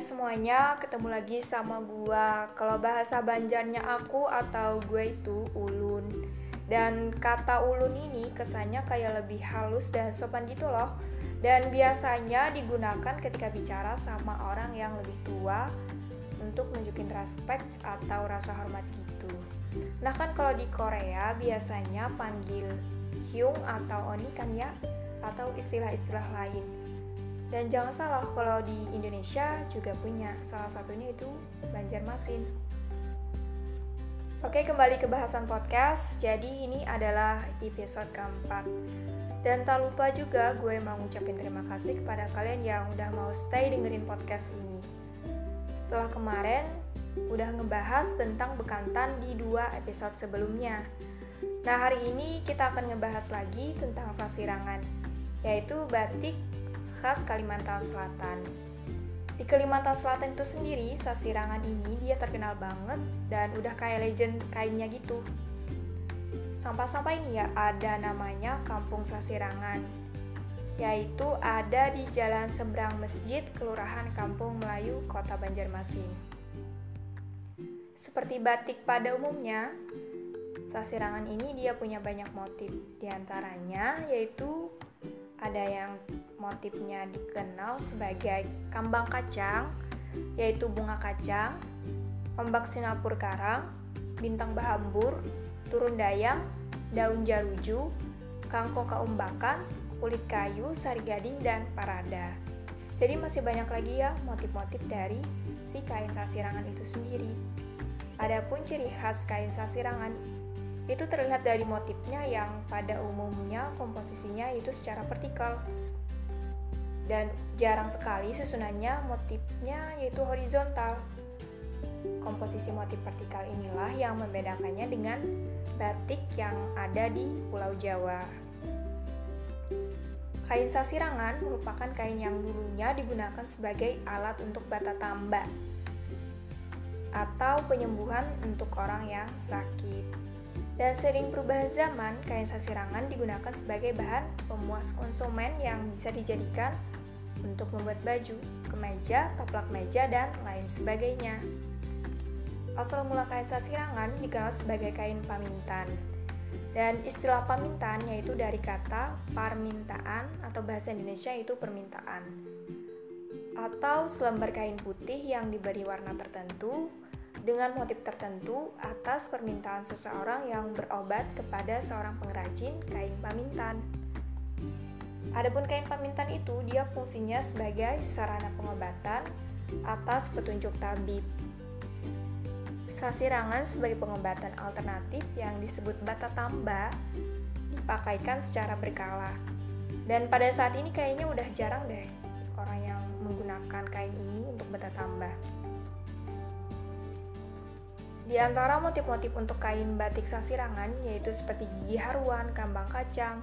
semuanya, ketemu lagi sama gua. Kalau bahasa Banjarnya aku atau gue itu ulun. Dan kata ulun ini kesannya kayak lebih halus dan sopan gitu loh. Dan biasanya digunakan ketika bicara sama orang yang lebih tua untuk nunjukin respect atau rasa hormat gitu. Nah kan kalau di Korea biasanya panggil hyung atau oni kan ya, atau istilah-istilah lain dan jangan salah kalau di Indonesia juga punya, salah satunya itu Banjarmasin. Oke, kembali ke bahasan podcast. Jadi ini adalah episode keempat. Dan tak lupa juga gue mau ngucapin terima kasih kepada kalian yang udah mau stay dengerin podcast ini. Setelah kemarin udah ngebahas tentang bekantan di dua episode sebelumnya. Nah, hari ini kita akan ngebahas lagi tentang sasirangan, yaitu batik khas Kalimantan Selatan. Di Kalimantan Selatan itu sendiri, sasirangan ini dia terkenal banget dan udah kayak legend kainnya gitu. Sampah-sampah ini ya ada namanya Kampung Sasirangan, yaitu ada di Jalan Seberang Masjid, Kelurahan Kampung Melayu, Kota Banjarmasin. Seperti batik pada umumnya, sasirangan ini dia punya banyak motif, di antaranya yaitu ada yang motifnya dikenal sebagai kambang kacang, yaitu bunga kacang, ombak sinapur karang, bintang bahambur, turun dayang, daun jaruju, kangkung keumbakan, kulit kayu, sari gading, dan parada. Jadi masih banyak lagi ya motif-motif dari si kain sasirangan itu sendiri. Adapun ciri khas kain sasirangan itu terlihat dari motifnya yang pada umumnya komposisinya itu secara vertikal dan jarang sekali susunannya motifnya yaitu horizontal. Komposisi motif vertikal inilah yang membedakannya dengan batik yang ada di Pulau Jawa. Kain sasirangan merupakan kain yang dulunya digunakan sebagai alat untuk bata tambah atau penyembuhan untuk orang yang sakit. Dan sering perubahan zaman, kain sasirangan digunakan sebagai bahan pemuas konsumen yang bisa dijadikan untuk membuat baju, kemeja, taplak meja, dan lain sebagainya. Asal mula kain sasirangan dikenal sebagai kain pamintan. Dan istilah pamintan yaitu dari kata permintaan atau bahasa Indonesia itu permintaan. Atau selembar kain putih yang diberi warna tertentu dengan motif tertentu atas permintaan seseorang yang berobat kepada seorang pengrajin kain pamintan. Adapun kain pamintan itu dia fungsinya sebagai sarana pengobatan atas petunjuk tabib. Sasirangan sebagai pengobatan alternatif yang disebut bata tamba dipakaikan secara berkala. Dan pada saat ini kayaknya udah jarang deh orang yang menggunakan kain ini untuk bata tambah. Di antara motif-motif untuk kain batik sasirangan yaitu seperti gigi haruan, kambang kacang,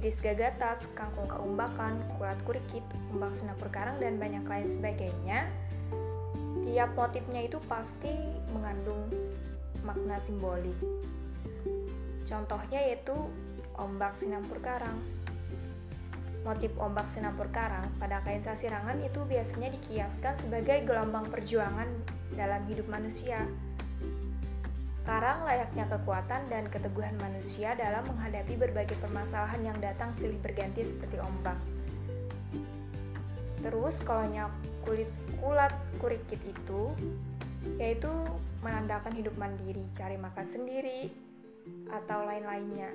iris gagatas, kangkung keumbakan, kulat kurikit, umbak senapur karang, dan banyak lain sebagainya. Tiap motifnya itu pasti mengandung makna simbolik. Contohnya yaitu ombak sinampur karang. Motif ombak sinampur karang pada kain sasirangan itu biasanya dikiaskan sebagai gelombang perjuangan dalam hidup manusia Karang layaknya kekuatan dan keteguhan manusia dalam menghadapi berbagai permasalahan yang datang silih berganti seperti ombak. Terus kalau kulit kulat kurikit itu yaitu menandakan hidup mandiri, cari makan sendiri atau lain-lainnya.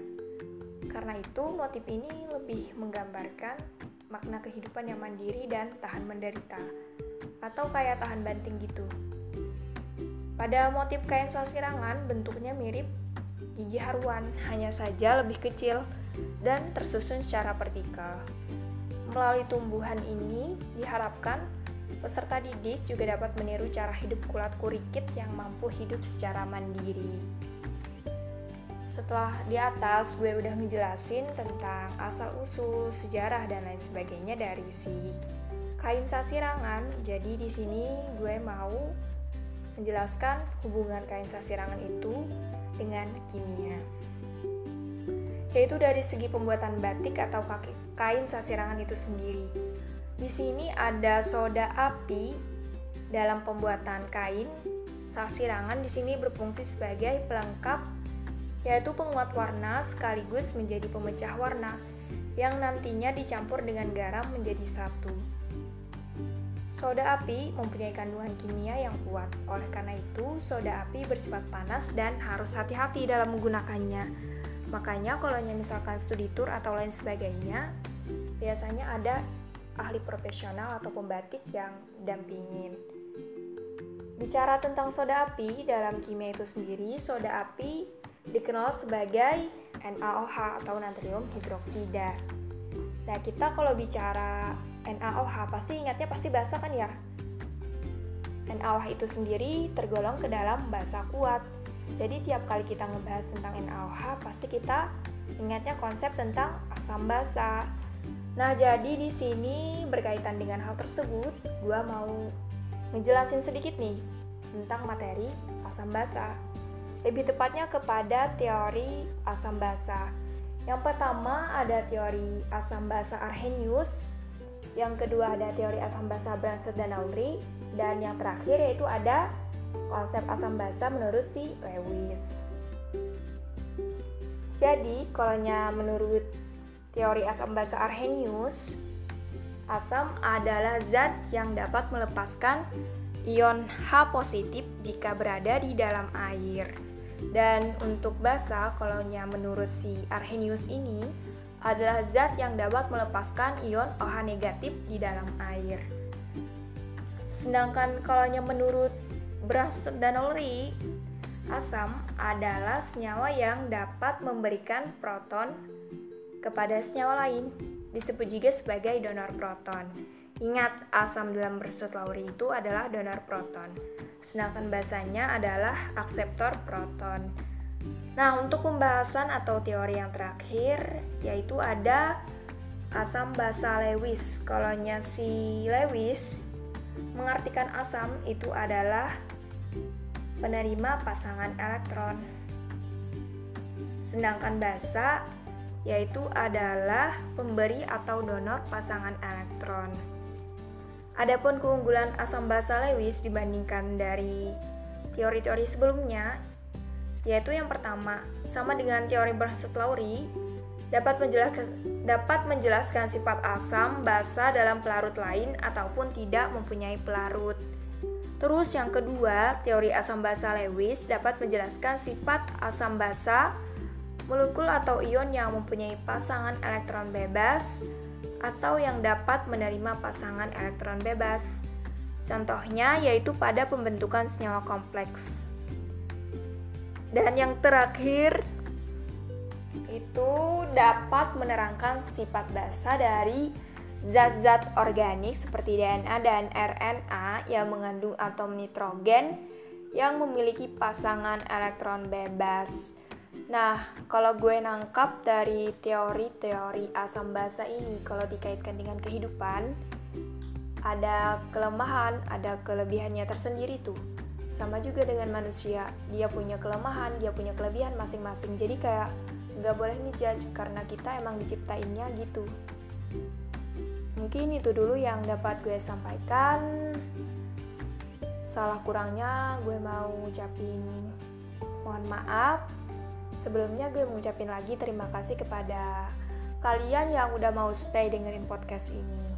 Karena itu motif ini lebih menggambarkan makna kehidupan yang mandiri dan tahan menderita atau kayak tahan banting gitu. Pada motif kain sasirangan bentuknya mirip gigi haruan, hanya saja lebih kecil dan tersusun secara vertikal. Melalui tumbuhan ini diharapkan peserta didik juga dapat meniru cara hidup kulat kurikit yang mampu hidup secara mandiri. Setelah di atas gue udah ngejelasin tentang asal-usul, sejarah dan lain sebagainya dari si kain sasirangan. Jadi di sini gue mau menjelaskan hubungan kain sasirangan itu dengan kimia yaitu dari segi pembuatan batik atau kain sasirangan itu sendiri. Di sini ada soda api Dalam pembuatan kain, sasirangan di sini berfungsi sebagai pelengkap yaitu penguat warna sekaligus menjadi pemecah warna yang nantinya dicampur dengan garam menjadi satu. Soda api mempunyai kandungan kimia yang kuat, oleh karena itu soda api bersifat panas dan harus hati-hati dalam menggunakannya. Makanya kalau misalkan studi tour atau lain sebagainya, biasanya ada ahli profesional atau pembatik yang dampingin. Bicara tentang soda api, dalam kimia itu sendiri, soda api dikenal sebagai NaOH atau natrium hidroksida. Nah, kita kalau bicara NaOH pasti ingatnya pasti basa kan ya? NaOH itu sendiri tergolong ke dalam basa kuat. Jadi tiap kali kita ngebahas tentang NaOH pasti kita ingatnya konsep tentang asam basa. Nah, jadi di sini berkaitan dengan hal tersebut, gua mau ngejelasin sedikit nih tentang materi asam basa. Lebih tepatnya kepada teori asam basa. Yang pertama ada teori asam basa Arrhenius, yang kedua ada teori asam basa Brandstad dan Aulri, dan yang terakhir yaitu ada konsep asam basa menurut si Lewis. Jadi, kalau menurut teori asam basa Arrhenius, asam adalah zat yang dapat melepaskan ion H positif jika berada di dalam air. Dan untuk basa, kalau menurut si Arrhenius ini, adalah zat yang dapat melepaskan ion OH negatif di dalam air. Sedangkan kalau menurut Brastot dan Ulri, asam adalah senyawa yang dapat memberikan proton kepada senyawa lain, disebut juga sebagai donor proton. Ingat, asam dalam bersut lauri itu adalah donor proton, sedangkan basanya adalah akseptor proton. Nah, untuk pembahasan atau teori yang terakhir, yaitu ada asam basa Lewis. Kalau si Lewis mengartikan asam itu adalah penerima pasangan elektron. Sedangkan basa yaitu adalah pemberi atau donor pasangan elektron. Adapun keunggulan asam basa Lewis dibandingkan dari teori-teori sebelumnya, yaitu yang pertama, sama dengan teori Bronsted-Lowry, dapat menjelaskan, dapat menjelaskan sifat asam basa dalam pelarut lain ataupun tidak mempunyai pelarut. Terus yang kedua, teori asam basa Lewis dapat menjelaskan sifat asam basa molekul atau ion yang mempunyai pasangan elektron bebas atau yang dapat menerima pasangan elektron bebas. Contohnya yaitu pada pembentukan senyawa kompleks. Dan yang terakhir itu dapat menerangkan sifat basa dari zat-zat organik seperti DNA dan RNA yang mengandung atom nitrogen yang memiliki pasangan elektron bebas. Nah, kalau gue nangkap dari teori-teori asam basa ini, kalau dikaitkan dengan kehidupan, ada kelemahan, ada kelebihannya tersendiri tuh. Sama juga dengan manusia, dia punya kelemahan, dia punya kelebihan masing-masing. Jadi kayak nggak boleh ngejudge karena kita emang diciptainnya gitu. Mungkin itu dulu yang dapat gue sampaikan. Salah kurangnya gue mau ucapin mohon maaf Sebelumnya gue mengucapin lagi terima kasih kepada kalian yang udah mau stay dengerin podcast ini.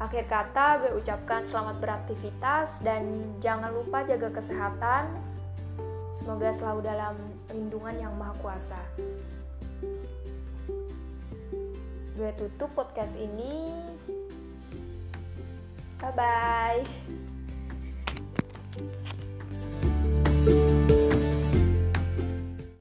Akhir kata gue ucapkan selamat beraktivitas dan jangan lupa jaga kesehatan. Semoga selalu dalam lindungan yang maha kuasa. Gue tutup podcast ini. Bye bye.